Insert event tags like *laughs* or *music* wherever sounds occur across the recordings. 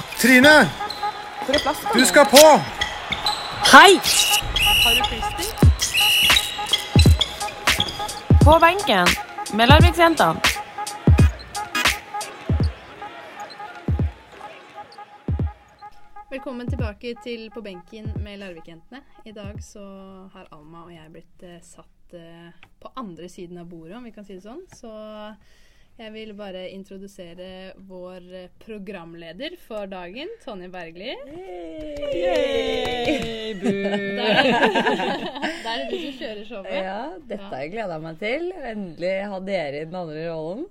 Trine! Hvor er plassen? Du skal på! Hei! Har du frister? På benken med Larviksjentene. Velkommen tilbake til På benken med Larvik-jentene. I dag så har Alma og jeg blitt eh, satt eh, på andre siden av bordet, om vi kan si det sånn. Så jeg vil bare introdusere vår programleder for dagen, Tonje Bergli. Yay, bu. *laughs* Da er det du som kjører showet. Ja, dette har jeg gleda meg til. Endelig ha dere i den andre rollen.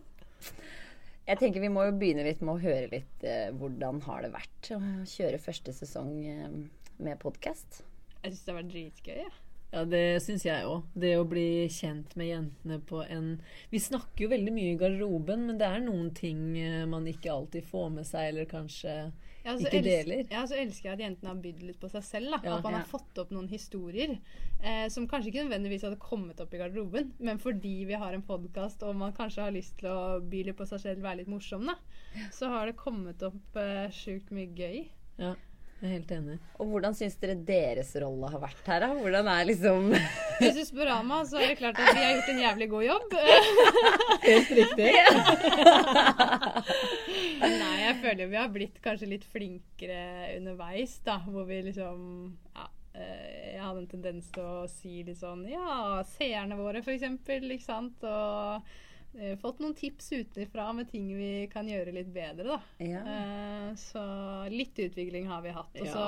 Jeg tenker Vi må jo begynne litt med å høre litt eh, hvordan har det vært å kjøre første sesong eh, med podkast. Jeg syns det har vært dritgøy. Ja. Ja, det syns jeg òg. Det å bli kjent med jentene på en Vi snakker jo veldig mye i garderoben, men det er noen ting eh, man ikke alltid får med seg, eller kanskje Ja, Ikke deler. Ja, så elsker jeg at jentene har bydd litt på seg selv. Da. Ja. at man Ja. har fått opp noen historier eh, som kanskje ikke nødvendigvis hadde kommet opp i garderoben, men fordi vi har en podkast og man kanskje har lyst til å by litt på seg selv, være litt morsom, da, så har det kommet opp eh, sjukt mye gøy. Ja, jeg er helt enig. Og hvordan syns dere deres rolle har vært her, da? Hvordan er liksom *laughs* Hvis du spør Ama, så er det klart at vi har gjort en jævlig god jobb. *laughs* Helt riktig. Nei, jeg føler vi har blitt kanskje litt flinkere underveis, da. Hvor vi liksom ja, eh, Jeg hadde en tendens til å si litt sånn Ja, seerne våre, for eksempel. Ikke sant? Og fått noen tips utenfra med ting vi kan gjøre litt bedre, da. Ja. Eh, så litt utvikling har vi hatt. Og så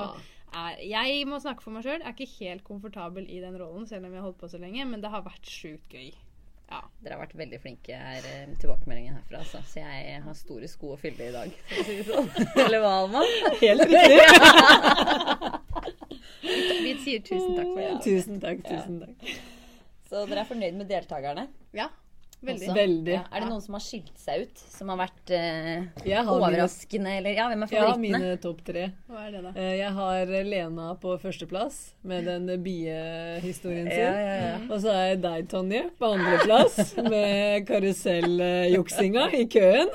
er Jeg må snakke for meg sjøl. Er ikke helt komfortabel i den rollen, selv om vi har holdt på så lenge. Men det har vært sjukt gøy. Ja. Dere har vært veldig flinke her. eh, Tilbakemeldingen herfra, altså. Så jeg har store sko å fylle i dag, for å si det sånn. *laughs* Eller hva, Alma? Helt *laughs* riktig. *laughs* Vi sier tusen takk for det. Tusen takk. tusen takk. Så dere er fornøyd med deltakerne? Ja, veldig. Veldig. Ja. Er det noen som har skilt seg ut? Som har vært eh, Jeg har mine, overraskende, eller Ja, hvem er favorittene? Ja, mine topp tre. Hva er det, da? Eh, Jeg har Lena på førsteplass med den biehistorien sin. Ja, ja, ja. Og så har jeg deg, Tonje, på andreplass med karuselljuksinga i køen.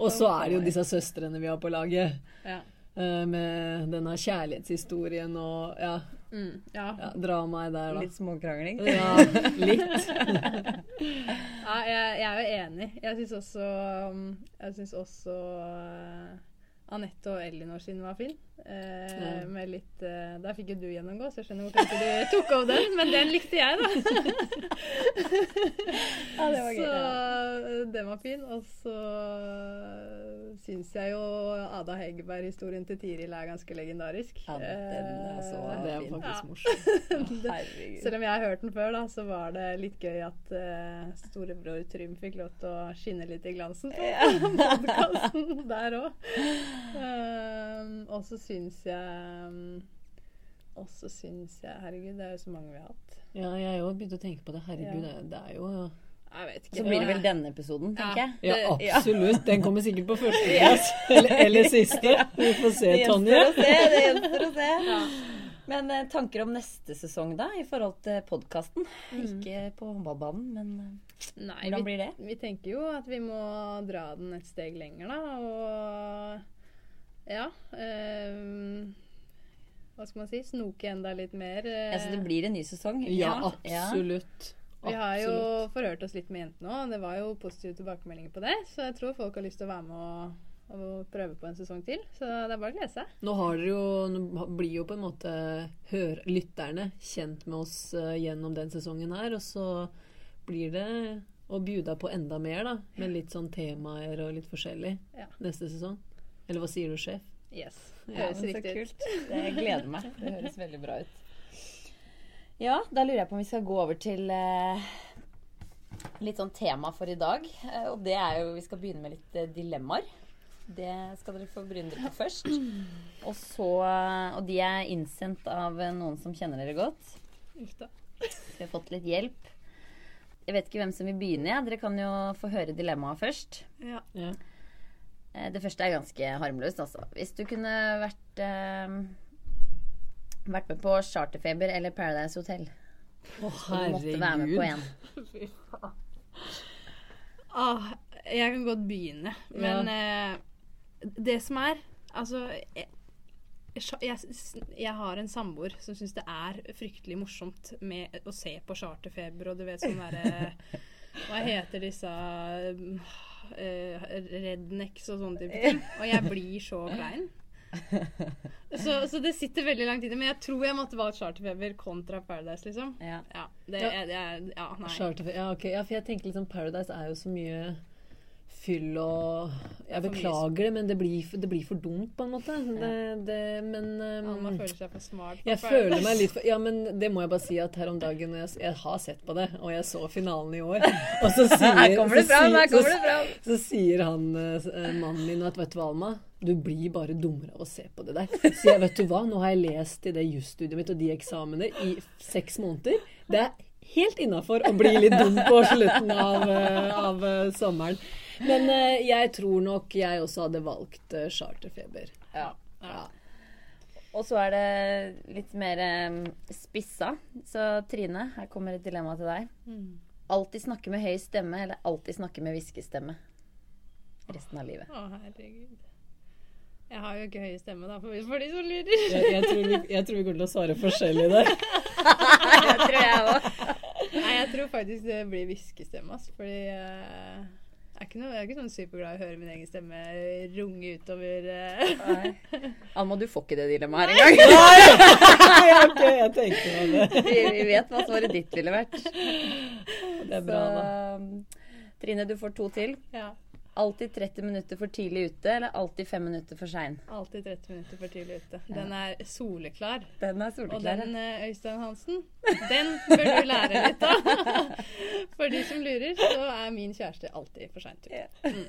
Og så er det jo disse søstrene vi har på laget. Ja. eh, Med denne kjærlighetshistorien og ja, Mm, ja. ja dramaet der, da. Litt småkrangling? Ja, litt. *laughs* ja jeg, jeg er jo enig. Jeg syns også, um, jeg synes også uh, Anette og Elinor sin var fin. Eh, Ja. Med litt eh, Der fikk jo du gjennomgå, så jeg skjønner hvorfor ikke du tok av den. Men den likte jeg, da. Ja, det var gøy. Så Ja. uh, den var fin. Og så uh, syns jeg jo Ada Hegerberg-historien til Tiril er ganske legendarisk. Ja, den er så Eh, Det er faktisk morsomt. *laughs* Selv om jeg har hørt den før, da, så var det litt gøy at storebror Trym fikk lov til å skinne litt i glansen på *laughs* podkasten der òg. Og så syns jeg um, Og så syns jeg Herregud, det er jo så mange vi har hatt. Ja, jeg òg begynte å tenke på det. Herregud, Ja. det- det er jo Jeg vet ikke. Så blir det vel denne episoden, Ja. tenker jeg. Ja, Det- absolutt. Den kommer sikkert på førsteplass. *laughs* Eller, eller siste. Vi får se, Det Tonje. gjenstår å se. Det gjenstår å se. *laughs* Men eh, tanker om neste sesong, da, i forhold til podkasten? Ikke på håndballbanen, men eh, Nei, hvordan vi, blir det? vi tenker jo at vi må dra den et steg lenger, da. Og ja ehm, Hva skal man si? Snoke enda litt mer. eh. Ja, så det blir en ny sesong? Ja, Ja. absolutt. Vi har jo Absolutt. forhørt oss litt med jentene òg. Det var jo positive tilbakemeldinger på det. Så jeg tror folk har lyst til å være med og, og prøve på en sesong til. Så det er bare å glede seg. Nå, har dere jo, nå blir jo på en måte hør, lytterne kjent med oss uh, gjennom den sesongen her. Og så blir det å bjuda på enda mer, da. Med litt sånn temaer og litt forskjellig Ja. neste sesong. Eller hva sier du, sjef? Yes. Det Høres ja, riktig ut. *laughs* Det jeg gleder meg. Det høres veldig bra ut. Ja, da lurer jeg på om vi skal gå over til eh, litt sånn tema for i dag. Eh, og det er jo Vi skal begynne med litt eh, dilemmaer. Det skal dere få bryne dere på først. Og så eh, Og de er innsendt av eh, noen som kjenner dere godt. Uff da. *laughs* Vi har fått litt hjelp. Jeg vet ikke hvem som vil begynne. Ja. Dere kan jo få høre dilemmaet først. Ja. Ja. Eh, Det første er ganske harmløst, altså. Hvis du kunne vært eh, Vært med på Charterfeber eller Paradise Hotel. Å, oh, du måtte være med på én. *laughs* Fy faen. Ah, jeg kan godt begynne, men eh, det som er Altså jeg, jeg, jeg har en samboer som syns det er fryktelig morsomt med å se på charterfeber og du vet sånn derre *laughs* Hva heter disse uh, rednecks og sånne type *laughs* ting. Og jeg blir så klein. Så, så, det sitter veldig langt inne. Men jeg tror jeg måtte valgt Charterfeber kontra Paradise, liksom. Ja. ja det, Ja. Jeg, er Ja, nei. Ja, okay. ja, for jeg tenker liksom Paradise er jo så mye fyll og Jeg beklager det, men det blir, det blir for dumt, på en måte. Det, det, men um, Alma føler seg for smart. Jeg føler meg litt for, Ja, men det må jeg bare si at her om dagen Jeg, jeg har sett på det, og jeg så finalen i år. *laughs* Og så sier, Her kommer det så fram! Her kommer det fram! Så sier han, eh, mannen min at vet du hva, Alma, du blir bare dummere av å se på det der. Så jeg, vet du hva, nå har jeg lest i det jusstudiet mitt og de eksamene i seks måneder. Det er helt innafor å bli litt dum på slutten av, eh, av eh, sommeren. Men eh, jeg tror nok jeg også hadde valgt eh, charterfeber. Ja. Ja. Og så er det litt mer em, spissa. Så Trine, her kommer et dilemma til deg. Mm. Alltid snakke med høy stemme, eller alltid snakke med hviskestemme? Resten av livet. Å, herregud. Jeg har jo ikke høy stemme, da, for, for de som lurer. Jeg, jeg, tror vi, jeg tror vi kommer til å svare forskjellig der. *laughs* Det tror jeg òg. Nei, jeg tror faktisk det blir hviskestemme, ass. Fordi eh, ikke, noe, jeg er ikke sånn superglad i å høre min egen stemme runge utover uh. Alma, du får ikke det dilemmaet her engang. Nei, *laughs* ok, jeg tenkte meg det. *laughs* Vi, vi vet hva svaret ditt ville vært. Det er bra, da. Så, Trine, du får to til. Ja. Alltid 30 minutter for tidlig ute, eller alltid 5 minutter for sein? Alltid 30 minutter for tidlig ute. Den er soleklar. Den er soleklar. Og den eh, Øystein Hansen, den bør du lære litt av. *laughs* For de som lurer, så er min kjæreste alltid for seint ute. Mm.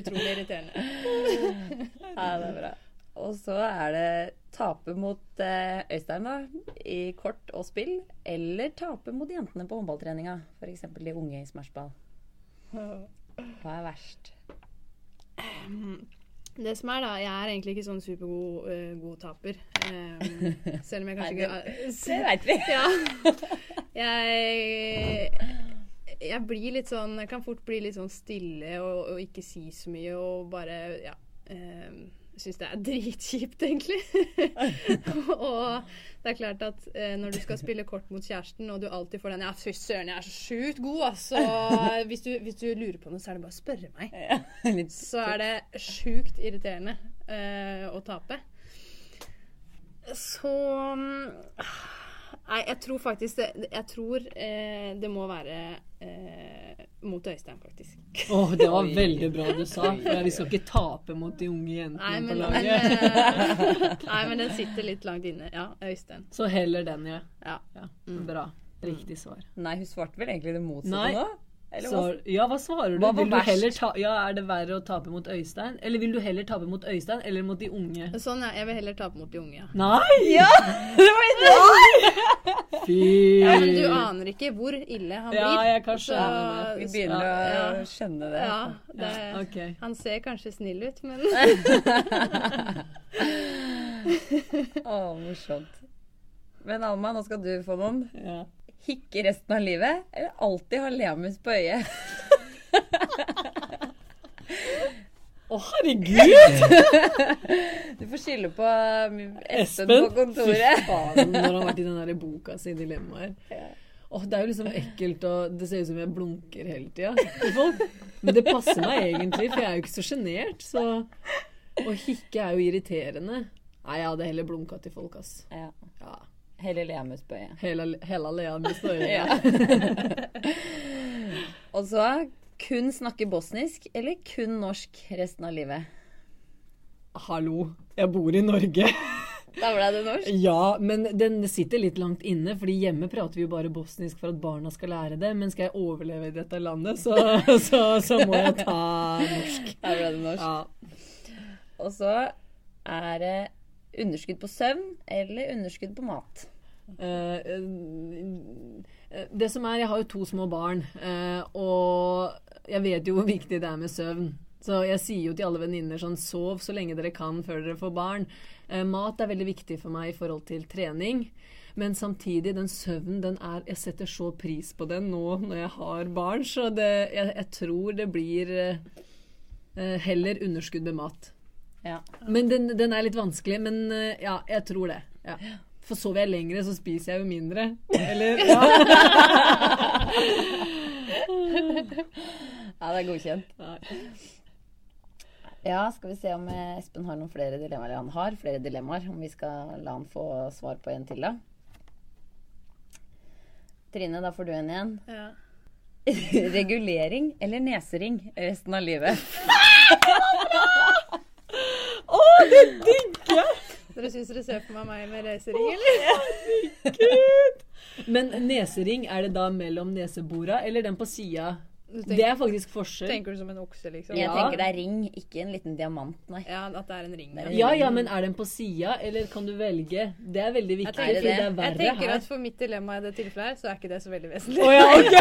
Utrolig irriterende. *laughs* Ja, det er bra. Og så er det tape mot eh, Øystein da, i kort og spill, eller tape mot jentene på håndballtreninga. F.eks. de unge i smashball. Hva er verst? Det som er da, Jeg er egentlig ikke sånn supergod uh, god taper. Um, selv om jeg kanskje ikke Det veit vi. Ja. Jeg jeg blir litt sånn Jeg kan fort bli litt sånn stille og, og ikke si så mye og bare Ja. Um, Syns det er *laughs* dritkjipt, egentlig. *laughs* og det er klart at eh, når du skal spille kort mot kjæresten, og du alltid får den Ja, fy søren, jeg er så sjukt god, altså. *laughs* Hvis du, hvis du lurer på noe, så er det bare å spørre meg så er det sjukt irriterende eh, å tape. Så mm, Nei, jeg tror faktisk det Jeg tror eh, det må være eh, mot Øystein, faktisk. Åh, det var *laughs* veldig bra du sa. For vi skal ikke tape mot de unge jentene Nei, på men, på laget. eh, *laughs* nei, men den sitter litt langt inne. Ja, Øystein. Så heller den, ja. Ja. ja. Bra. Riktig svar. Nei, hun svarte vel egentlig det motsatte nå? Eller Så, ja, hva svarer du? Hva vil du ta, ja, Er det verre å tape mot Øystein? Eller vil du heller tape mot Øystein eller mot de unge? Sånn, ja. Jeg vil heller tape mot de unge. Ja. Nei! Ja! Det var det! Fy! Ja, men du aner ikke hvor ille han blir. Ja, jeg kan skjønne det. Vi begynner å Ja. skjønne det. Ja, det, Ja, ok. Han ser kanskje snill ut, men *laughs* Å, morsomt. Men Alma, nå skal du få noen. Ja. Hikke resten av livet, eller alltid ha leamus på øyet? Å, herregud! Du får skylde på um, Espen på kontoret. Fy faen, når han har vært i den der boka si Dilemmaer. Oh, det er jo liksom ekkelt, og det ser ut som jeg blunker hele tida til folk. Men det passer meg egentlig, for jeg er jo ikke så sjenert. Så Å hikke er jo irriterende. Nei, jeg hadde heller blunka til folk, ass. Ja. Ja. Heller leamus på øyet. Hele, hele Lea i *laughs* Ja. *laughs* Og så kun snakke bosnisk eller kun norsk resten av livet? Hallo, jeg bor i Norge. *laughs* Da ble det norsk. Ja, men den sitter litt langt inne, fordi hjemme prater vi jo bare bosnisk for at barna skal lære det. Men skal jeg overleve i dette landet, så, så, så må jeg ta norsk. Da ble det norsk. Ja. Og så er det underskudd på søvn eller underskudd på mat. Eh, eh, det som er, jeg har jo to små barn, eh, og jeg vet jo hvor viktig det er med søvn. Så jeg sier jo til alle venninner sånn sov så lenge dere kan før dere får barn. Mat er veldig viktig for meg i forhold til trening. Men samtidig, den søvnen, den er Jeg setter så pris på den nå når jeg har barn, så det, jeg, jeg tror det blir eh, heller underskudd med mat. Ja. Men den, den er litt vanskelig. Men eh, ja, jeg tror det. Ja. For sover jeg lengre, så spiser jeg jo mindre. Eller ja. Ja, det er godkjent. Nei. Ja, skal vi se om eh, Espen har noen flere dilemmaer. Eller han har flere dilemmaer. Om vi skal la han få svar på en til, da. Trine, da får du en igjen. Ja. *laughs* Regulering eller nesering resten av livet? *laughs* Dere syns dere ser for meg meg med racering, eller? Men nesering, er det da mellom neseborene eller den på sida? Du Det er faktisk forskjell. tenker du som en okse, liksom? Jeg Ja. tenker det er ring, ikke en liten diamant, nei. Ja, at det er en ring. Er ja. en Ja, ja, men er den på sida, eller kan du velge? Det er veldig viktig, tenker fordi det. det er Jeg tenker her. at for mitt dilemma i det tilfellet her, så er ikke det så veldig vesentlig. Oh, ja, *laughs* ok!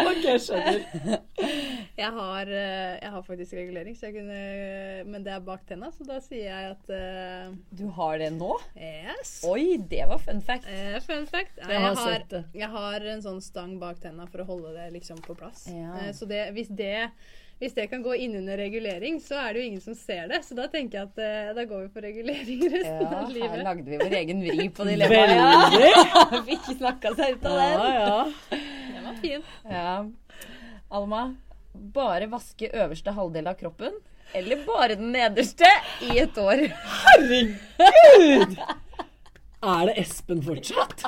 *laughs* ok, skjønner. *laughs* Jeg har, eh, jeg har faktisk regulering, så jeg kunne, men det er bak tenna, så da sier jeg at uh, Du har det nå? Yes. Oi, det var fun fact. Uh, fun fact. Jeg har har, jeg har en sånn stang bak tenna for å holde det liksom på plass. Ja. Eh, så det, hvis, det, hvis det kan gå innunder regulering, så er det jo ingen som ser det. Så da tenker jeg at eh, da går vi for regulering resten Ja, av her lagde vi vår egen vri på *laughs* dilemmaet. Ja. Veldig. *laughs* Fikk snakka seg ut av Ja, den. ja. *laughs* Den var fin. Ja. Alma, bare vaske øverste halvdel av kroppen, eller bare den nederste i et år? Herregud! Er det Espen fortsatt?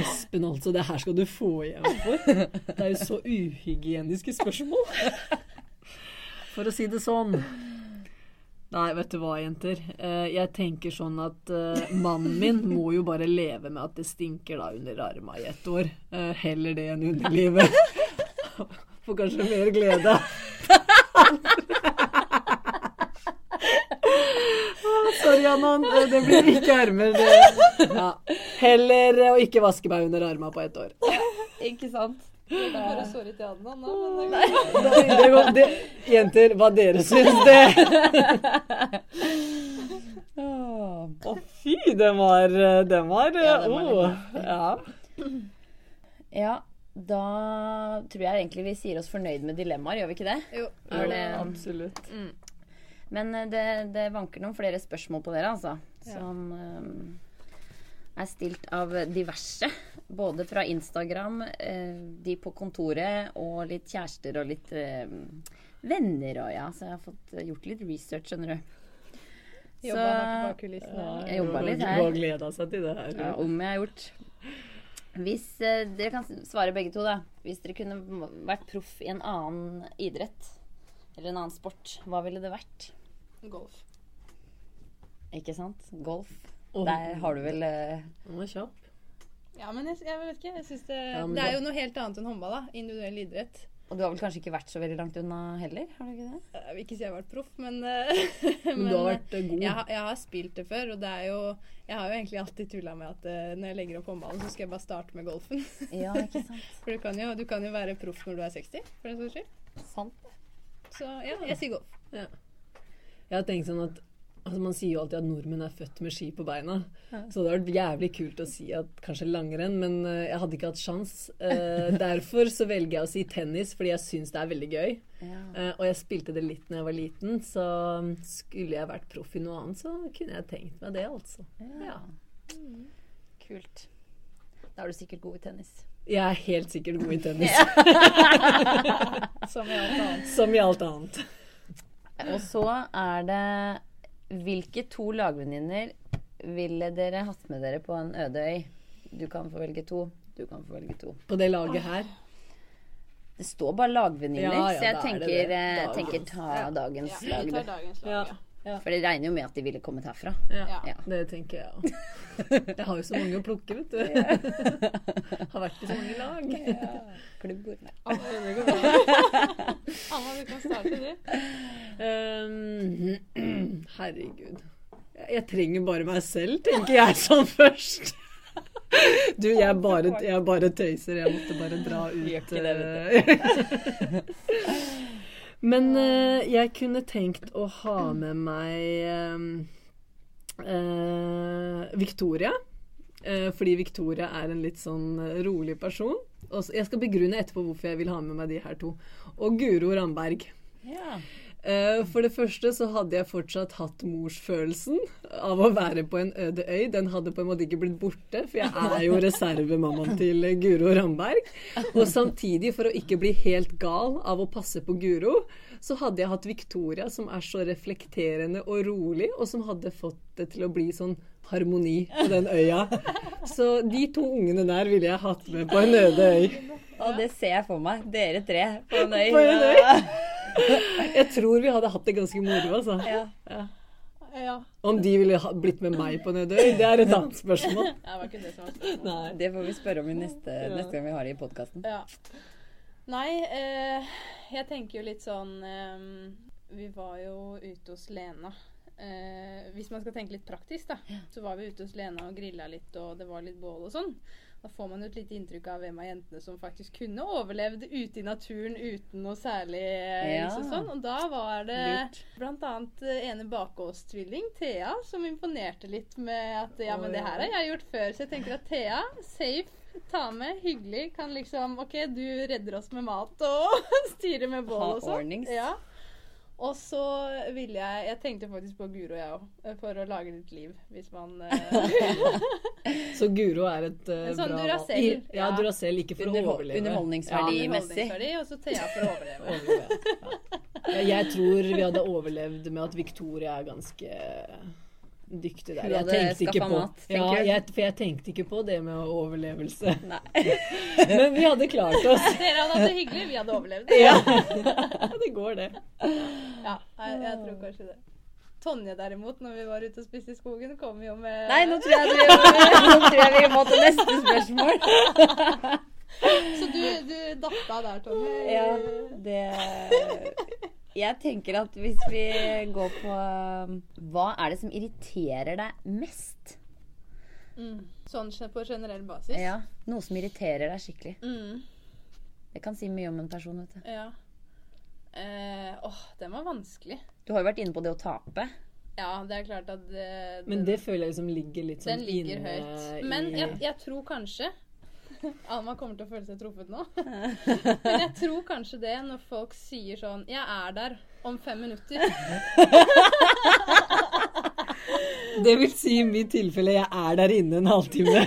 Espen, altså. Det her skal du få igjen for. Det er jo så uhygieniske spørsmål. For å si det sånn. Nei, vet du hva, jenter. Eh, Jeg tenker sånn at eh, mannen min må jo bare leve med at det stinker da under arma i ett år. Eh, Heller det enn underlivet. *laughs* Får kanskje mer glede. Sorry, Annan. Det blir ikke ermer. Ja. Heller å ikke vaske meg under arma på ett år. *laughs* Ikke sant? Bare sorry til. Men det Det, det, går- det, jenter, hva dere syns, det Å, Å, fy, den var Den var, Ja, den var oh, ja. Ja, da tror jeg egentlig vi sier oss fornøyd med dilemmaer, gjør vi ikke det? jo. jo det Absolutt. Men eh, det, det vanker noen flere spørsmål på dere, altså. Som um, er stilt av diverse. Både fra Instagram, uh, de på kontoret, og litt kjærester og litt uh, venner og ja. Så jeg har fått gjort litt research, skjønner du. Jobba hardt bak kulissene. Jeg jobba litt her. Og gleda seg til det her. Ja, om jeg har gjort. Hvis uh, Dere kan svare begge to, da. Hvis dere kunne vært proff i en annen idrett eller en annen sport, hva ville det vært? Golf. Ikke sant? Golf. Oh. Der har du vel eh, Den var kjapp. Ja, men jeg, jeg vet ikke. Jeg synes det, Ja, det er jo noe helt annet enn håndball. da. Individuell idrett. Og du har vel kanskje ikke vært så veldig langt unna heller? Har du ikke det? Jeg vil ikke si jeg har vært proff, men, eh, *laughs* Men du har vært eh, god. jeg, har- jeg har spilt det før, og det er jo Jeg har jo egentlig alltid tulla med at eh, når jeg legger opp håndballen, så skal jeg bare starte med golfen. *laughs* Ja, ikke sant? For du kan jo, du kan jo være proff når du er 60, for den saks skyld. Sant. Så ja, jeg sier golf. Jeg har tenkt sånn at altså Man sier jo alltid at nordmenn er født med ski på beina. Så det hadde vært jævlig kult å si at kanskje langrenn, men eh, jeg hadde ikke hatt sjans. Eh, *laughs* derfor så velger jeg å si tennis, fordi jeg syns det er veldig gøy. Ja. Eh, og jeg spilte det litt når jeg var liten, så skulle jeg vært proff i noe annet, så kunne jeg tenkt meg det, altså. ja. Kult. Da er du sikkert god i tennis. Jeg er helt sikkert god i tennis, *laughs* Som i alt annet. *laughs* som i alt annet. Og så er det Hvilke to lagvenninner ville dere hatt med dere på en øde øy? Du kan få velge to. Du kan få velge to. På det laget her. Det står bare lagvenninner, Ja, ja, så jeg da er det tenker, det. eh, tenker ta dagens Ja, lag. vi du. tar dagens lag, Ja. Ja. For det regner jo med at de ville kommet herfra. Ja, Ja. det tenker jeg òg. *laughs* Jeg har jo så mange å plukke, vet du. *laughs* Har vært i så mange lag. Klubbord. Anna, du kan starte, du. Um, *clears throat* herregud. Jeg, trenger bare meg selv, tenker jeg sånn først. *laughs* Du, jeg bare, jeg bare tøyser. Jeg måtte bare dra ut Gjør ikke det, eh, Men uh, jeg kunne tenkt å ha med meg eh, Victoria. Uh, fordi Victoria er en litt sånn rolig person. Og jeg skal begrunne etterpå hvorfor jeg vil ha med meg de her to. Og Guro Ramberg. Ja. Eh, For det første så hadde jeg fortsatt hatt morsfølelsen av å være på en øde øy. Den hadde på en måte ikke blitt borte, for jeg er jo reservemammaen til Guro Ramberg. Og samtidig, for å ikke bli helt gal av å passe på Guro, så hadde jeg hatt Victoria, som er så reflekterende og rolig, og som hadde fått det til å bli sånn harmoni på den øya. Så de to ungene der ville jeg hatt med på en øde øy. Og det ser jeg for meg. Dere tre på en øy. På en øy. Jeg tror vi hadde hatt det ganske moro, altså. Ja. Ja. Om de ville ha blitt med meg på en øde øy, det er et annet spørsmål. Det var ikke det som var spørsmålet. Det får vi spørre om i neste, neste gang vi har det i podkasten. Ja. Nei, eh, jeg tenker jo litt sånn eh, Vi var jo ute hos Lena. Eh, hvis man skal tenke litt praktisk, da, så var vi ute hos Lena og grilla litt, og det var litt bål og sånn. Da får man jo et lite inntrykk av hvem av jentene som faktisk kunne overlevd ute i naturen uten noe særlig eh, Ja. og sånn. Og da var det bl.a. eh, ene Bakås-tvilling, Thea, som imponerte litt med at ja, men det her har jeg gjort før. Så jeg tenker at Thea, safe, ta med, hyggelig, kan liksom OK, du redder oss med mat og *laughs* styrer med bål og sånn. Ja. Og så ville jeg Jeg tenkte faktisk på Guro, jeg òg, for å lage litt liv, hvis man eh, *laughs* Så Guro er et uh, sånn bra Duracell, Ja, ja. Duracell. Ikke for å overleve. Underholdningsverdimessig. Ja, Og så Thea for å overleve. Overleve. Ja. Jeg tror vi hadde overlevd med at Victoria er ganske dyktig der. Jeg tenkte ikke på mat, ja, jeg, For jeg tenkte ikke på det med overlevelse. Nei. *laughs* Men vi hadde klart oss. *laughs* Dere hadde hatt det hyggelig, vi hadde overlevd. *laughs* Ja, det går, det. Ja, jeg, jeg tror kanskje det. Tonje derimot, når vi var ute og spiste i skogen, kom jo med Nei, nå tror jeg, vi, vi må til neste spørsmål. Så du, du datt av der, Tonje. Ja, det Jeg tenker at hvis vi går på um, Hva er det som irriterer deg mest? Mm. Sånn på generell basis? Ja, Noe som irriterer deg skikkelig. Mm. Det kan si mye om en person. vet du. Ja. Eh, åh, den var vanskelig. Du har jo vært inne på det å tape. Ja, det er klart at det... Men det føler jeg liksom ligger litt sånn Den ligger inne høyt. Men jeg, jeg tror kanskje *laughs* Alma kommer til å føle seg truffet nå. *laughs* Men jeg tror kanskje det når folk sier sånn 'Jeg er der om fem minutter'. *laughs* Det vil si i mitt tilfelle jeg er der inne en halvtime.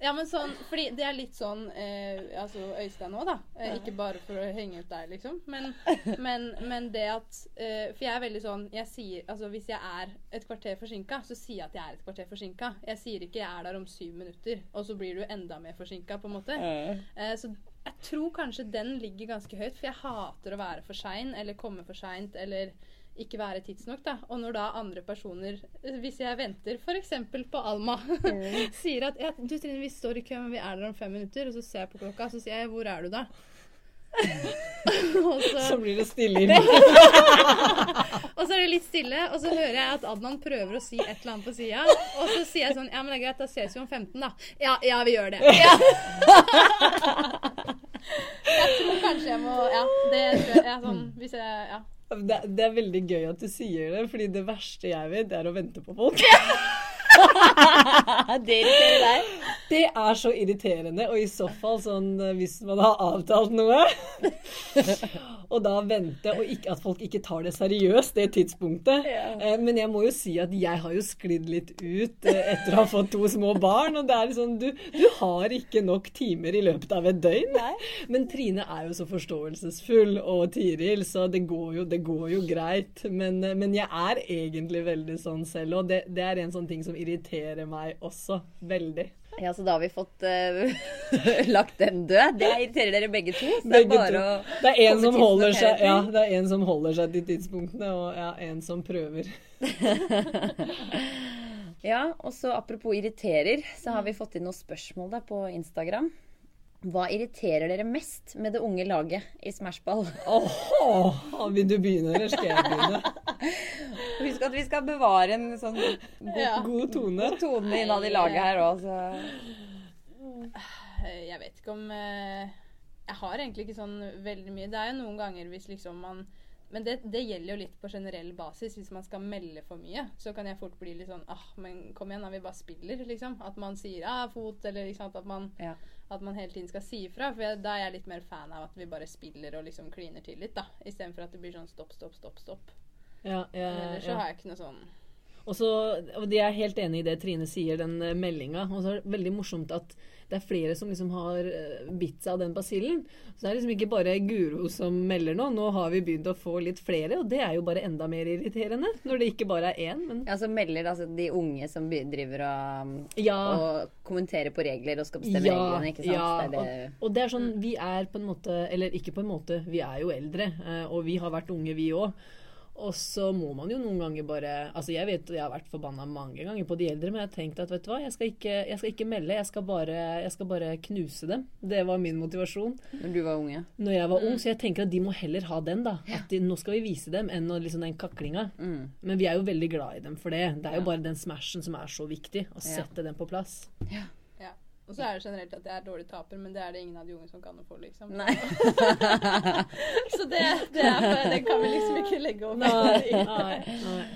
Ja, men sånn, fordi det er litt sånn eh, Altså Øystein òg, da. Eh, ikke bare for å henge ut deg, liksom. Men, *laughs* men, men det at eh, For jeg er veldig sånn jeg sier, altså Hvis jeg er et kvarter forsinka, så sier jeg at jeg er et kvarter forsinka. Jeg sier ikke 'jeg er der om syv minutter', og så blir du enda mer forsinka, på en måte. Eh, så jeg tror kanskje den ligger ganske høyt, for jeg hater å være for sein eller komme for seint eller ikke være tidsnok. da. Og når da andre personer, hvis jeg venter f.eks. på Alma, *laughs* sier at ja, du Trine, vi står i kø, men vi er der om fem minutter, og så ser jeg på klokka, så sier jeg hvor er du da? *laughs* og, Så så, blir det stille i *laughs* bilen. og så er det litt stille, og så hører jeg at Adnan prøver å si et eller annet på sida. Og så sier jeg sånn Ja, men det er greit, da ses vi om 15, da. Ja, ja, vi gjør det. Ja. jeg tror kanskje jeg må Ja, det tror jeg. Ja, sånn, hvis jeg Ja. Det, det er veldig gøy at du sier det, fordi det verste jeg vet, det er å vente på folk. *laughs* det irriterer deg. Det er så irriterende, og i så fall sånn eh, hvis man har avtalt noe Og da vente, og ikke, at folk ikke tar det seriøst, det tidspunktet. Ja. Men jeg må jo si at jeg har jo sklidd litt ut eh, etter å ha fått to små barn. Og det er sånn, du, du har ikke nok timer i løpet av et døgn. *laughs* Men Trine er jo så forståelsesfull, og Tiril, så det går jo, det går jo greit. Men, eh, men jeg er egentlig veldig sånn selv, og det, det er en sånn ting som irriterer meg også. Veldig. Ja, så da har vi fått uh, *laughs* lagt den død. Det irriterer dere begge to. Så det er bare to. å Det er en som holder seg, ja, det er en som holder seg til tidspunktene, og ja, en som prøver. *laughs* Ja, og så apropos irriterer, så har vi fått inn noen spørsmål der på Instagram. Hva irriterer dere mest med det unge laget i Smashball? Åh, vil du begynne, eller skal jeg begynne? *laughs* Husk at vi skal bevare en sånn god, Ja. God tone. god tone innad i laget her òg, så Eh, Jeg vet ikke om eh, Jeg har egentlig ikke sånn veldig mye. Det er jo noen ganger hvis liksom man men det, det gjelder jo litt på generell basis. Hvis man skal melde for mye, så kan jeg fort bli litt sånn ah, men kom igjen, da, vi bare spiller, liksom. At man sier ah, fot, eller liksom. At man, Ja. at man hele tiden skal si ifra. For jeg, da er jeg litt mer fan av at vi bare spiller og liksom kliner til litt, da. Istedenfor at det blir sånn stopp, stopp, stopp, stopp. Ja, ja, Ellers så har jeg ikke noe sånn Og så, og de er helt enig i det Trine sier, den eh, meldinga. Og så er det veldig morsomt at det er flere som liksom har eh, bitt seg av den basillen. Så det er liksom ikke bare Guro som melder nå. Nå har vi begynt å få litt flere, og det er jo bare enda mer irriterende. Når det ikke bare er én, men Ja, så melder altså de unge som driver og, Ja. og kommenterer på regler og skal bestemme reglene, ikke sant. ja, det det. Og, og det er sånn, vi er på en måte, eller ikke på en måte, vi er jo eldre, eh, og vi har vært unge vi òg. Og så må man jo noen ganger bare Altså jeg vet jeg har vært forbanna mange ganger på de eldre, men jeg har tenkt at vet du hva, jeg skal ikke, jeg skal ikke melde, jeg skal, bare, jeg skal bare knuse dem. Det var min motivasjon Når du var ung, ja. når jeg var ung, så jeg tenker at de må heller ha den, da. At de, nå skal vi vise dem, enn liksom den kaklinga. Mm. Men vi er jo veldig glad i dem for det. Det er jo bare den smashen som er så viktig. Å Ja. sette den på plass. Ja. Og så er det generelt at jeg er dårlig taper, men det er det ingen av de unge som kan noe for, liksom. Nei. *laughs* Så det, det, er, det kan vi liksom ikke legge over. Nei, nei, nei.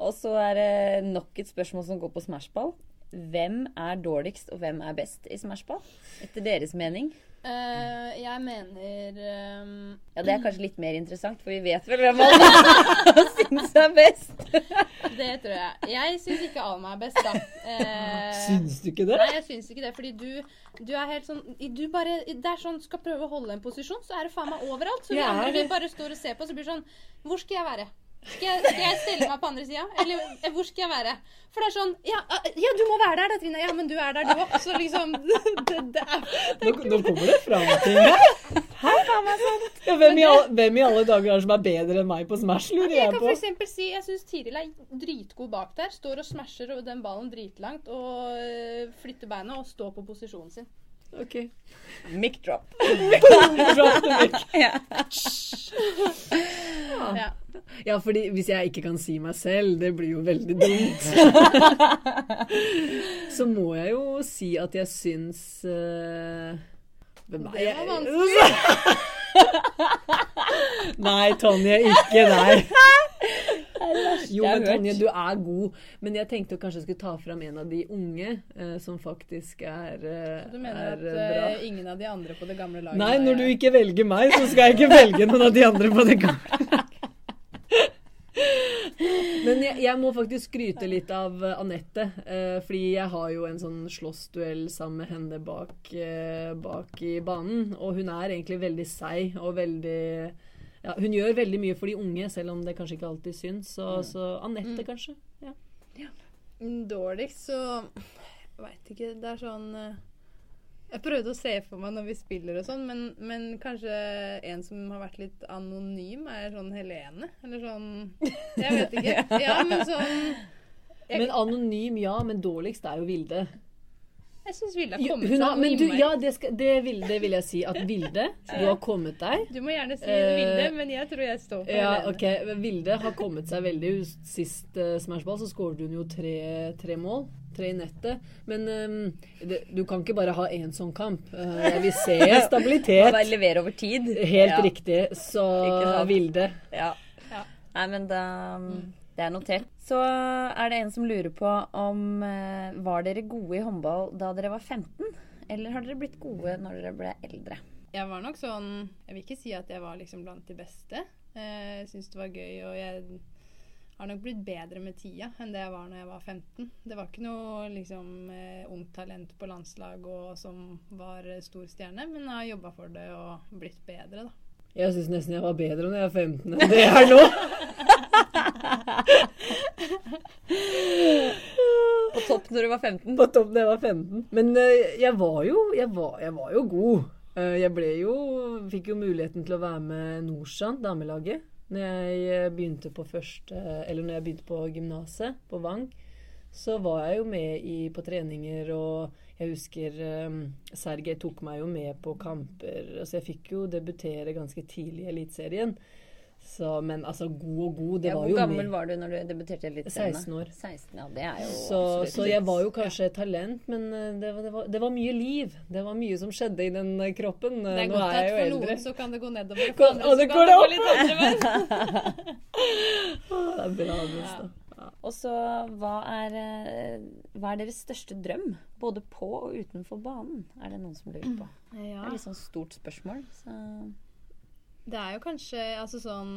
Og så er det nok et spørsmål som går på smashball. Hvem er dårligst, og hvem er best i smashball? Etter deres mening. Eh, jeg mener um, Ja, det er kanskje litt mer interessant, for vi vet vel hvem Alma *laughs* syns er best. Det tror jeg. Jeg syns ikke Alma er best, da. Uh, Syns du ikke det? Nei, jeg syns ikke det. Fordi du, du er helt sånn du bare, Det er sånn skal prøve å holde en posisjon, så er det faen meg overalt. Så vi er andre vi bare står og ser på, så blir det sånn Hvor skal jeg være? Skal jeg, skal jeg stille meg på andre sida? Eller eh, hvor skal jeg være? For det er sånn Ja, eh, ja du må være der, da, Trine. Ja, men du er der, du òg. Så liksom *laughs* det, det er, Nå, nå kommer det fram *laughs* ting her. Ja, hvem, i alle, hvem i alle dager er det som er bedre enn meg på Smash, lurer Jeg jeg kan på. f.eks. si jeg syns Tiril er dritgod bak der. Står og smasher den ballen dritlangt og øh, flytter beina og står på posisjonen sin. Ok. Mic drop. *laughs* Ja. Ja. Ja, fordi hvis jeg ikke kan si meg selv, det blir jo veldig dumt. *laughs* Så må jeg jo si at jeg syns eh, Hvem er Det jeg? var vanskelig. *laughs* Nei, Tonje, ikke deg. Jo, jeg har men Tonje, du er god. Men jeg tenkte kanskje jeg skulle ta fram en av de unge eh, som faktisk er, eh, Du mener er at eh, øh, ingen av de andre på det gamle laget Nei, når du ikke velger meg, så skal jeg ikke velge noen av de andre på det gamle. *laughs* laget. Men jeg, jeg må faktisk skryte litt av eh, Anette. Eh, fordi jeg har jo en sånn slåssduell sammen med henne bak, eh, bak i banen. Og hun er egentlig veldig seig og veldig ja, Hun gjør veldig mye for de unge, selv om det kanskje ikke alltid syns. Så, så Anette, kanskje. Ja. ja. Dårligst, så veit ikke. Det er sånn øh, Jeg prøvde å se for meg når vi spiller og sånn, men, men kanskje en som har vært litt anonym, er sånn Helene. Eller sånn Jeg vet ikke. *laughs* Ja, men sånn Jeg, Men anonym, ja. Men dårligst er jo Vilde. Jeg syns Vilde har kommet seg noe du, innmari. ja, det, skal, det, vil, det vil jeg si. At Vilde, du har kommet deg. Du må gjerne si Eh, Vilde, men jeg tror jeg står for Ja, Helene. ok. Vilde har kommet seg veldig. Sist uh, Smashball så skåret hun jo tre, tre mål. Tre i nettet. Men um, det, du kan ikke bare ha én sånn kamp. Uh, jeg vil se stabilitet. bare levere over tid. Helt ja. riktig. Så Vilde. Ja. Ja. Nei, men da Det er notert. Så er det en som lurer på om eh, Var dere gode i håndball da dere var 15? Eller har dere blitt gode når dere ble eldre? Jeg var nok sånn Jeg vil ikke si at jeg var liksom blant de beste. Eh, Jeg syns det var gøy, og jeg har nok blitt bedre med tida enn det jeg var når jeg var 15. Det var ikke noe liksom eh, ungt talent på landslag og som var stor stjerne, men jeg har jobba for det og blitt bedre, da. Jeg syns nesten jeg var bedre når jeg var 15 enn det jeg er nå. *laughs* På topp når du var 15? På topp når jeg var 15. Men eh, jeg var jo, jeg var, jeg var jo god. Eh, jeg ble jo Fikk jo muligheten til å være med Norsan, damelaget, når jeg eh, begynte på første Eller når jeg begynte på gymnaset på Vang. Så var jeg jo med i, på treninger, og jeg husker um, Sergej tok meg jo med på kamper. Altså jeg fikk jo debutere ganske tidlig i Eliteserien. Så, men altså, god og god, det Ja, var hvor gammel var du når du debuterte i Eliteserien? 16 år. 16, ja, det er jo Så, så jeg var jo kanskje et talent, men eh, det var, det, var, det var mye liv. Det var mye som skjedde i den kroppen. kroppen. er Det er eldre. godt er godt at for eldre. noen så kan det gå nedover, *laughs* for andre så det kan går det gå litt nedover. *laughs* *laughs* Det er bra, Gustav. Og så, hva er, eh, hva er deres største drøm? Både på og utenfor banen, er det noen som lurer på. Ja. Det Ja. er litt sånn stort spørsmål. Så. Det er jo kanskje altså sånn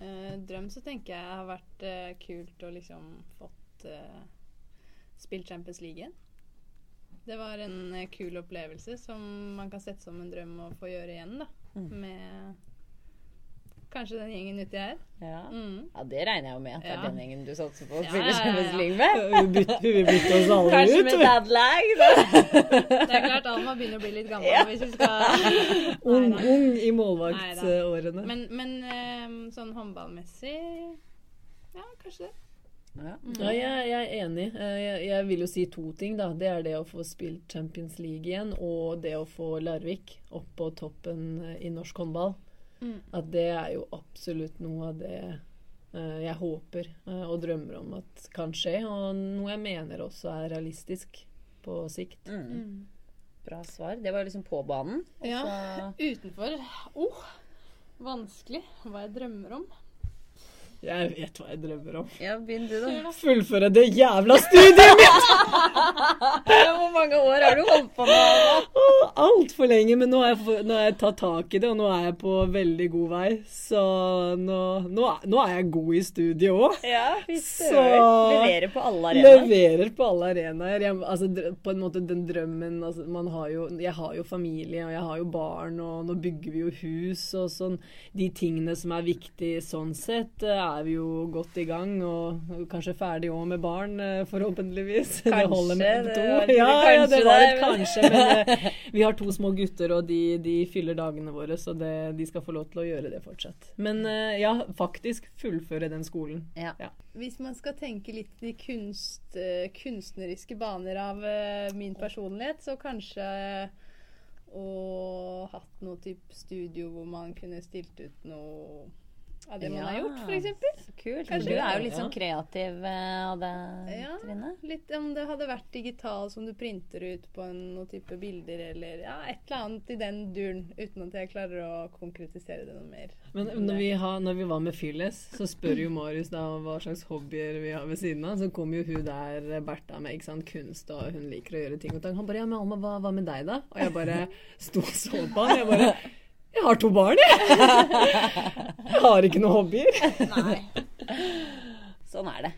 eh, Drøm så tenker jeg har vært eh, kult å liksom fått eh, spilt Champions League igjen. Det var en eh, kul opplevelse som man kan sette som en drøm å få gjøre igjen, da. Mm. Med kanskje den gjengen uti her. Ja. Mm. ja, det regner jeg jo med at det er Ja. den gjengen du satser på å spille ja. Champions League med. vi vil bytte, oss alle Kanskje ut. med dadlag. da. Det er klart Alma begynner å bli litt gammel hvis vi skal *laughs* Ung, ung i målvaktårene. Men, men eh, sånn håndballmessig Ja, kanskje det. Ja. Ja, jeg, jeg er enig. Eh, Jeg, jeg vil jo si to ting. da. Det er det å få spilt Champions League igjen, og det å få Larvik opp på toppen eh, i norsk håndball. Mm. At det er jo absolutt noe av det uh, jeg håper uh, og drømmer om at kan skje. Og noe jeg mener også er realistisk på sikt. Mm. Bra svar. Det var liksom på banen. Også... Ja. Utenfor oh, Vanskelig. Hva jeg drømmer om. Jeg vet hva jeg drømmer om. Ja, begynn du, da. Fullføre det jævla studiet mitt! *laughs* Hvor mange år har du holdt på med? Altfor lenge, men nå har, jeg, nå har jeg tatt tak i det, og nå er jeg på veldig god vei. Så nå, nå, er, nå er jeg god i studiet òg. Ja, vi Så- Leverer på alle arenaer. Leverer på alle arenaer. Altså, på en måte den drømmen altså, man har jo, Jeg har jo familie, og jeg har jo barn, og nå bygger vi jo hus og sånn. De tingene som er viktige sånn sett, eh, er vi jo godt i gang. Og kanskje ferdig òg med barn, forhåpentligvis. forhåpentligvis. det Kanskje, holder med to. *laughs* Ja, ja, det var et kanskje. Men eh, *laughs* vi har to små gutter, og de, de fyller dagene våre, så det, de skal få lov til å gjøre det fortsatt. Men eh, ja, faktisk fullføre den skolen. Ja. Hvis man skal tenke litt i kunst, eh, kunstneriske baner av eh, min personlighet, så kanskje å hatt noe type studio hvor man kunne stilt ut noe av det man har gjort, f.eks. Kult. Kanskje du er jo litt sånn kreativ eh, av det, Ja. Trine. Litt om det hadde vært digital som du printer ut på en, noen type bilder, eller ja, et eller annet i den duren, uten at jeg klarer å konkretisere det noe mer. Men når vi, har, når vi var med Phyllis, så spør jo Marius da hva slags hobbyer vi har ved siden av. Så kom jo hun der, Bertha, med ikke sant, kunst, og hun liker å gjøre ting og tang. Han bare 'ja, men Alma, hva, hva med deg, da?' Og jeg bare sto og så på han. Jeg bare 'Jeg har to barn, jeg'. Jeg har ikke noen hobbyer. Nei. Sånn er det.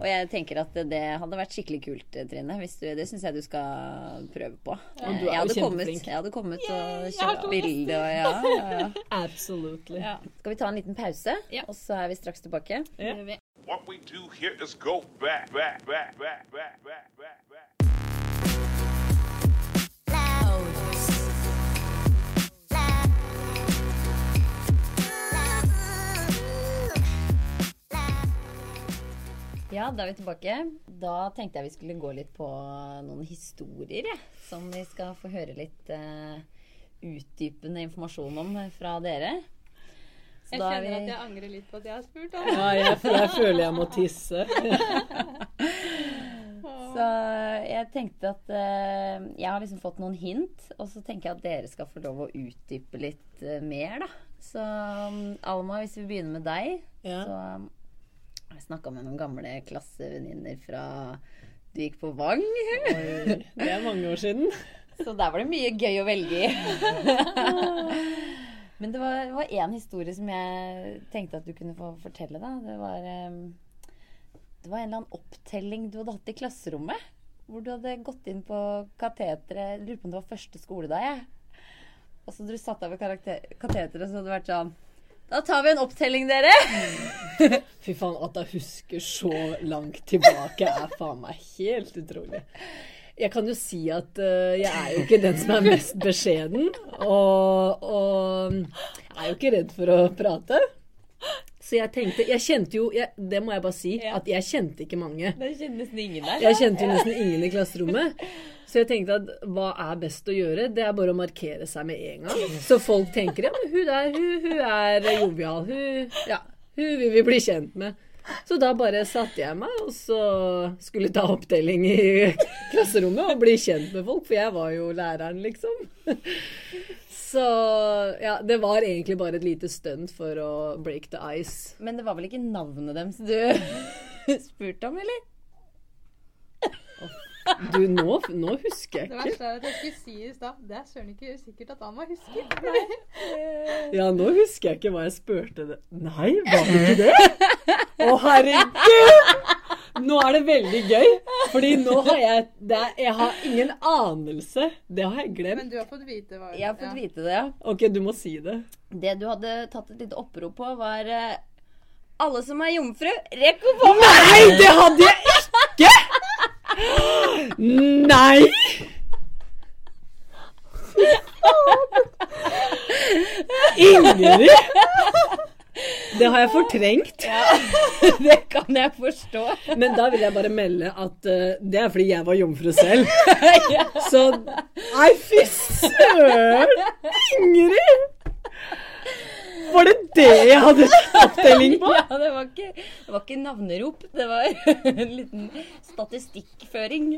Og jeg tenker at det hadde vært skikkelig kult, Trine. Hvis du, det syns jeg du skal prøve på. du er jeg, jo hadde kommet, jeg hadde kommet og har kjøpt bilde og ja, ja, ja. *laughs* Absolutely. Ja, Skal vi ta en liten pause, Ja. og så er vi straks tilbake? vi. What we do here is go back, back, back, back, back, back, back, back. Ja, da er vi tilbake. Da tenkte jeg vi skulle gå litt på noen historier. Som vi skal få høre litt uh, utdypende informasjon om fra dere. Så Jeg da er kjenner at jeg angrer litt på at jeg har spurt om Ja, jeg, jeg føler jeg må tisse. *laughs* Så jeg tenkte at uh, Jeg har liksom fått noen hint, og så tenker jeg at dere skal få lov å utdype litt uh, mer, da. Så um, Alma, hvis vi begynner med deg, Ja. så um, Jeg snakka med noen gamle klassevenninner fra Du gikk på Vang. Oi, det er mange år siden. *laughs* Så der var det mye gøy å velge i. *laughs* Men det var, én historie som jeg tenkte at du kunne få fortelle. da. Det var, det var en eller annen opptelling du hadde hatt i klasserommet. Hvor du hadde gått inn på kateteret lurer på om det var første skoledag. jeg. Og så hadde du satt deg ved kateteret, så hadde det vært sånn Da tar vi en opptelling, dere! *laughs* Fy faen, at jeg husker så langt tilbake er faen meg helt utrolig. Jeg kan jo si at uh, jeg er jo ikke den som er mest beskjeden. Og, og jeg er jo ikke redd for å prate. Så jeg tenkte Jeg kjente jo jeg, Det må jeg bare si, Ja. at jeg kjente ikke mange. Det kjente nesten ingen der. Jeg kjente jo nesten ingen i klasserommet. Så jeg tenkte at hva er best å gjøre? Det er bare å markere seg med en gang. Så folk tenker ja, men hun der, hun, hun er jovial. Hun, ja, hun vil vi bli kjent med. Så da bare satte jeg meg, og så skulle ta opptelling i klasserommet og bli kjent med folk, for jeg var jo læreren, liksom. Så ja, det var egentlig bare et lite stunt for å break the ice. Men det var vel ikke navnet deres du *laughs* spurte om, eller? Du, nå, nå husker jeg ikke. Det verste er at jeg skulle si i stad Det er søren ikke sikkert at Anna husker. *laughs* Ja, nå husker jeg ikke hva jeg spurte det. Nei, var det ikke det? *laughs* Å, herregud! Nå er det veldig gøy, fordi nå har jeg det er, Jeg har ingen anelse. Det har jeg glemt. Men du har fått vite hva Jeg har fått vite det, ja. Ok, du må si det. Det du hadde tatt et lite opprop på, var eh, Alle som er jomfru, rekk opp hånda! Nei, det hadde jeg ikke! Nei! *laughs* Ingrid! Det har jeg fortrengt. *laughs* Det kan jeg forstå. Men da vil jeg bare melde at uh, det er fordi jeg var jomfru selv. *laughs* Så Nei, fy søren! Ingrid! Var det det jeg hadde oppdeling på? *laughs* Ja, det var ikke, det var ikke navnerop. Det var en liten statistikkføring.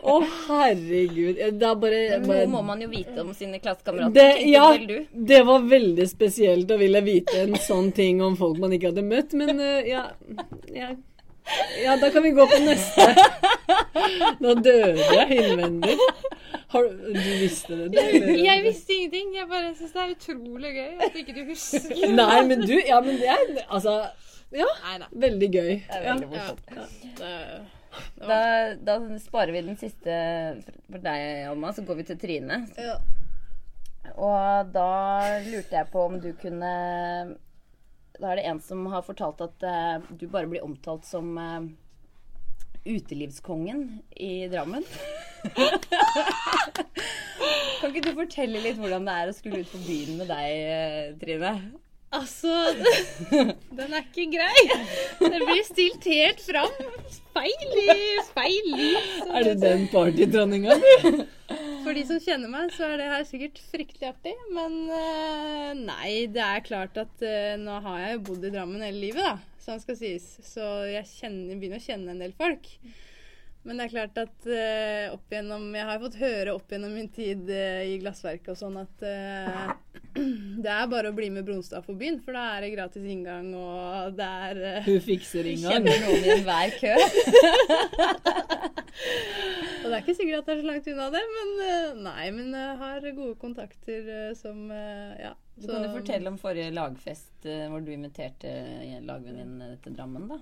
Å, herregud. Da bare, bare noe må man jo vite om sine klassekamerater. det, ja, det var veldig spesielt å ville vite en sånn ting om folk man ikke hadde møtt, men eh, ja, ja Ja, da kan vi gå på neste. Nå døde jeg innvendig. Har, du du visste det? du, eller? Jeg visste ingenting. Jeg bare syns det er utrolig gøy at ikke du husker. Nei, men du Ja, men det er Altså, ja. Veldig gøy. Det er Ja. veldig morsomt. Ja. Da, da sparer vi den siste for deg, Alma, så går vi til Trine. Ja. Og da lurte jeg på om du kunne Da er det en som har fortalt at uh, du bare blir omtalt som uh, utelivskongen i Drammen. *laughs* kan ikke du fortelle litt hvordan det er å skulle ut på byen med deg, eh, Trine? Altså, *laughs* den er ikke grei. Det blir stilt helt fram. Speil i speil lys. Er det den partydronninga? For de som kjenner meg, så er det her sikkert fryktelig artig. Men nei, det er klart at uh, nå har jeg jo bodd i Drammen hele livet, da. Sånn skal sies. Så jeg kjenner, begynner å kjenne en del folk. Men det er klart at uh, opp gjennom Jeg har fått høre opp gjennom min tid uh, i glassverket og sånn at uh, *clears throat* det er bare å bli med Bronstad for byen, for da er det gratis inngang, og det er Hun fikser *laughs* inngang. Kjenner noen i enhver kø? *laughs* Og det er ikke sikkert at det er så langt unna det, men nei, men jeg har gode kontakter som Ja. Du kan jo fortelle om forrige lagfest hvor du inviterte lagvenninnen til Drammen, da.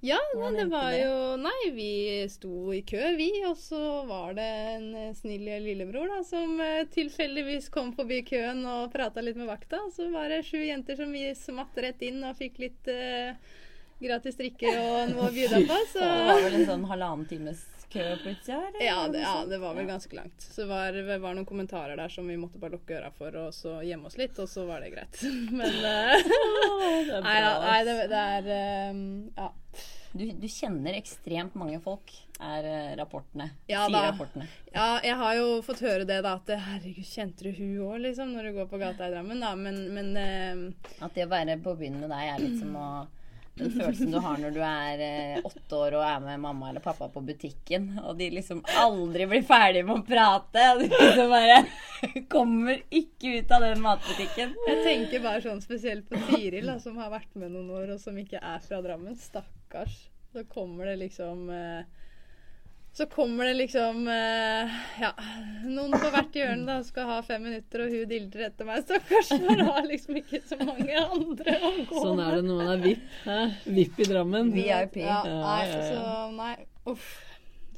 Ja, Hvordan men det var det? jo Nei, vi sto i kø, vi. Og så var det en eh, snill lillebror da, som eh, tilfeldigvis kom forbi køen og prata litt med vakta. Så var det sju jenter som vi smatt rett inn og fikk litt uh, gratis drikke og noe å bjuda på. *laughs* Så det var vel en sånn halvannen times kø plutselig? eller? ja det, ja, det var vel ganske langt. Så det var, det var noen kommentarer der som vi måtte bare lukke øra for, og så gjemme oss litt, og så var det greit. *laughs* Men *laughs* eh, Det er Nei nei, det, det er um, Ja. Du, du kjenner ekstremt mange folk, er eh, rapportene. Ja sier da. rapportene. Ja, jeg har jo fått høre det, da. At herregud, kjente du hun òg, liksom? Når du går på gata i Drammen, da. Men, men uh, At det å være på byen med deg er litt som å den følelsen du har når du er eh, åtte år og er med mamma eller pappa på butikken, og de liksom aldri blir ferdig med å prate, og du liksom bare *laughs* kommer ikke ut av den matbutikken. jeg tenker bare sånn spesielt på Tiril, som har vært med noen år, og som ikke er fra Drammen. Stakkars. Så kommer det liksom eh, så kommer det liksom eh, Ja, noen på hvert hjørne da skal ha fem minutter, og hun dildrer etter meg, stakkars. For har liksom ikke så mange andre å gå Sånn er det når man er VIP. Hæ? VIP i Drammen. VIP. Ja, nei, så nei. Uff.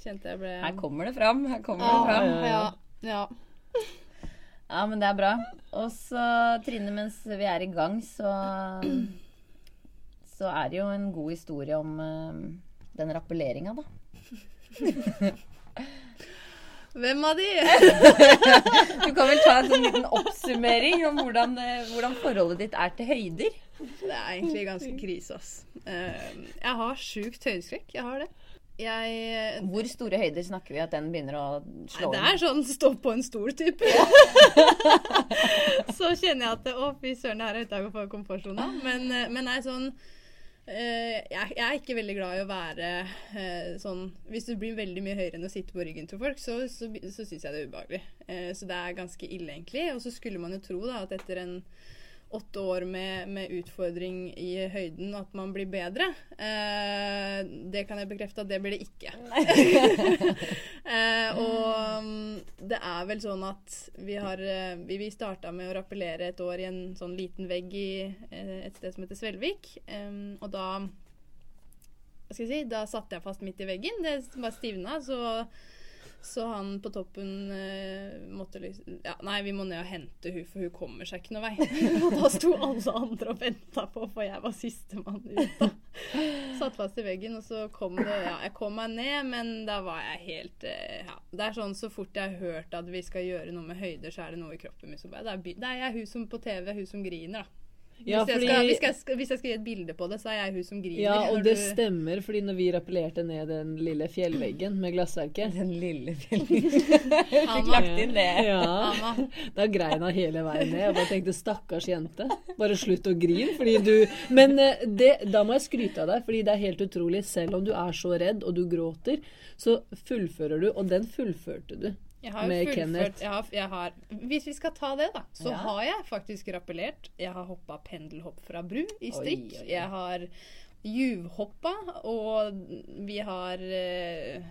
Kjente jeg ble Her kommer det fram. Her kommer ja, det fram. ja, ja. Ja, men det er bra. Og så, Trine, mens vi er i gang, så Så er det jo en god historie om uh, den rappelleringa, da. *laughs* Hvem av de? Du kan vel ta en sånn liten oppsummering om hvordan, eh, hvordan forholdet ditt er til høyder? Det er egentlig ganske krise, ass. Eh, jeg har sjukt høydeskrekk. Jeg har det. Jeg Hvor store høyder snakker vi at den begynner å slå inn? Det er sånn stå på en stol-type. *laughs* så kjenner jeg at å, fy søren, det her er utafor komfortsona. Men, eh, men nei, sånn eh, jeg, jeg er ikke veldig glad i å være eh, sånn Hvis du blir veldig mye høyere enn å sitte på ryggen til folk, så, så, så syns jeg det er ubehagelig. Eh, så det er ganske ille, egentlig. Og så skulle man jo tro da at etter en åtte år med, med utfordring i høyden, at man blir bedre. Eh, det kan jeg bekrefte at det blir det ikke. *laughs* eh, og mm, det er vel sånn at vi har eh, Vi, vi starta med å rappellere et år i en sånn liten vegg i eh, et sted som heter Svelvik. Eh, og da hva skal jeg si, Da satte jeg fast midt i veggen. Det bare stivna. Så så han på toppen uh, måtte liksom Ja, nei, vi må ned og hente hun, for hun kommer seg ikke noe vei. *laughs* og da sto alle andre og venta på, for jeg var sistemann ut. da. Satt fast i veggen, og så kom det Ja, jeg kom meg ned, men da var jeg helt uh, Ja. Det er sånn så fort jeg har hørt at vi skal gjøre noe med høyder, så er det noe i kroppen min som bare Det er, det er jeg hun som på TV, hun som griner, da. Ja, hvis, jeg skal, hvis, jeg skal, hvis jeg skal gi et bilde på det, så er jeg hun som griner. Ja, og det du- stemmer, fordi når vi rappellerte ned den lille fjellveggen med glassverket Den lille fjellveggen. *laughs* Fikk lagt inn det. ja, Da grein hun hele veien ned. Jeg bare tenkte stakkars jente. Bare slutt å grine. Fordi du Men eh, det, da må jeg skryte av deg, fordi det er helt utrolig. Selv om du er så redd og du gråter, så fullfører du. Og den fullførte du. Jeg har med fullført Kenneth. jeg har, jeg har, Hvis vi skal ta det, da, så Ja. har jeg faktisk rappellert. Jeg har hoppa pendelhopp fra bru i strikk. Oi, oi, oi. Jeg har juvhoppa, og vi har eh,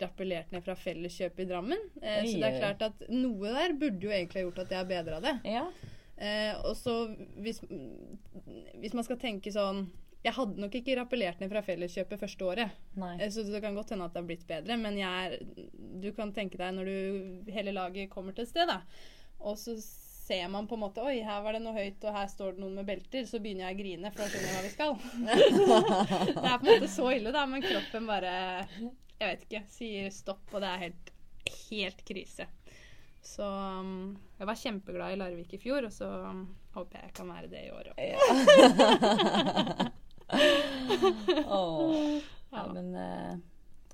rappellert ned fra Felleskjøpet i Drammen. Eh, så det er klart at noe der burde jo egentlig ha gjort at jeg har bedra det. Ja. Eh, og så hvis, hvis man skal tenke sånn Jeg hadde nok ikke rappellert ned fra Felleskjøpet første året. Nei. Eh, Så det kan godt hende at det har blitt bedre, men jeg er, du kan tenke deg når du, hele laget kommer til et sted, da, og så ser man på en måte Oi, her var det noe høyt, og her står det noen med belter. Så begynner jeg å grine, for da skjønner jeg hva vi skal. *laughs* det er på en måte så ille, da, men kroppen bare Jeg vet ikke. Sier stopp, og det er helt, helt krise. Så um, jeg var kjempeglad i Larvik i fjor, og så um, håper jeg jeg kan være det i år òg. *laughs* *laughs* Åh. Ja, men eh,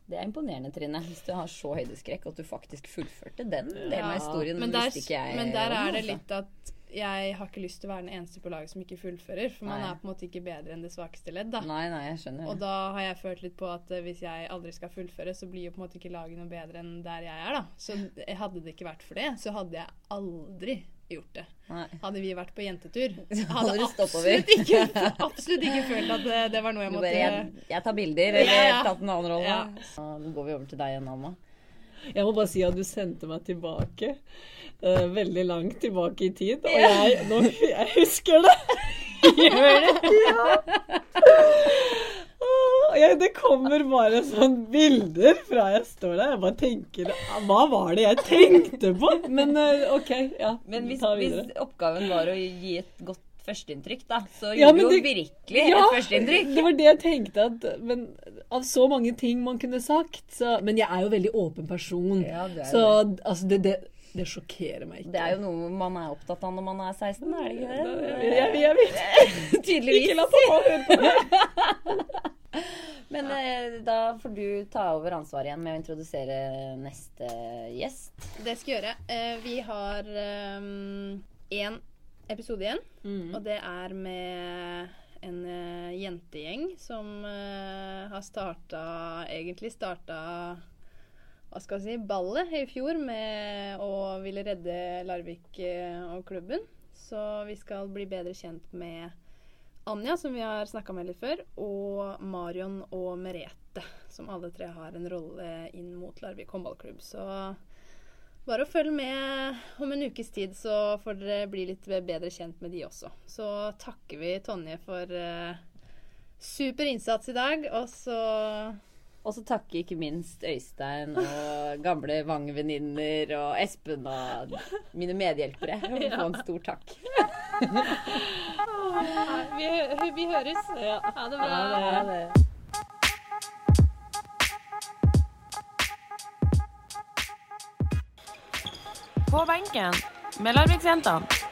det er imponerende, Trine. Hvis du har så høydeskrekk at du faktisk fullførte den delen av historien. men der, jeg men der er det altså. litt at jeg har ikke lyst til å være den eneste på laget som ikke fullfører. For man Nei. er på en måte ikke bedre enn det svakeste ledd. da. Nei, nei, jeg skjønner. Og da har jeg følt litt på at eh, hvis jeg aldri skal fullføre, så blir jo på en måte ikke laget noe bedre enn der jeg er, da. Så hadde det ikke vært for det, så hadde jeg aldri gjort det. Nei. Hadde vi vært på jentetur, *laughs* hadde over. absolutt ikke, absolutt ikke følt at det, det var noe jeg måtte bare, jeg, jeg tar bilder, eller Ja, ja. tatt en annen rolle. Ja. Så Nå går vi over til deg igjen, Alma. Jeg må bare si at du sendte meg tilbake. Uh, veldig langt tilbake i tid. Og jeg, nå, jeg husker det! *laughs* Gjør det? Ja. Jeg, det kommer bare sånn bilder fra jeg står der. Jeg bare tenker Hva var det jeg tenkte på? Men eh, OK, ja. Men hvis, hvis oppgaven var å gi et godt førsteinntrykk, da, så Ja, gjorde du jo virkelig Ja, et førsteinntrykk. Det var det jeg tenkte. At, men av så mange ting man kunne sagt så, Men jeg er jo veldig åpen person. Ja, det er det. så altså, det, det, sjokkerer meg ikke. Det er jo noe man er opptatt av når man er 16, er det ikke det? jeg, jeg vet *laughs* Tydeligvis. ikke la pappa høre på det. *laughs* Men eh, da får du ta over ansvaret igjen med å introdusere neste gjest. Det skal jeg gjøre. Eh, vi har én episode igjen, Mm. og det er med en eh, jentegjeng som eh, har starta Egentlig starta hva skal jeg si, ballet i fjor med å ville redde Larvik eh, og klubben. Så vi skal bli bedre kjent med Anja, som vi har snakka med litt før, og Marion og Merete, som alle tre har en rolle inn mot Larvik håndballklubb. Så bare å følge med om en ukes tid, så får dere bli litt bedre kjent med de også. Så takker vi Tonje for uh, super innsats i dag, og så Og så takke ikke minst Øystein og gamle Vang-venninner og Espen og mine medhjelpere. Få en stor takk. *laughs* vi, vi høres. Ha det bra. Ha det. På benken med Larviksjentene.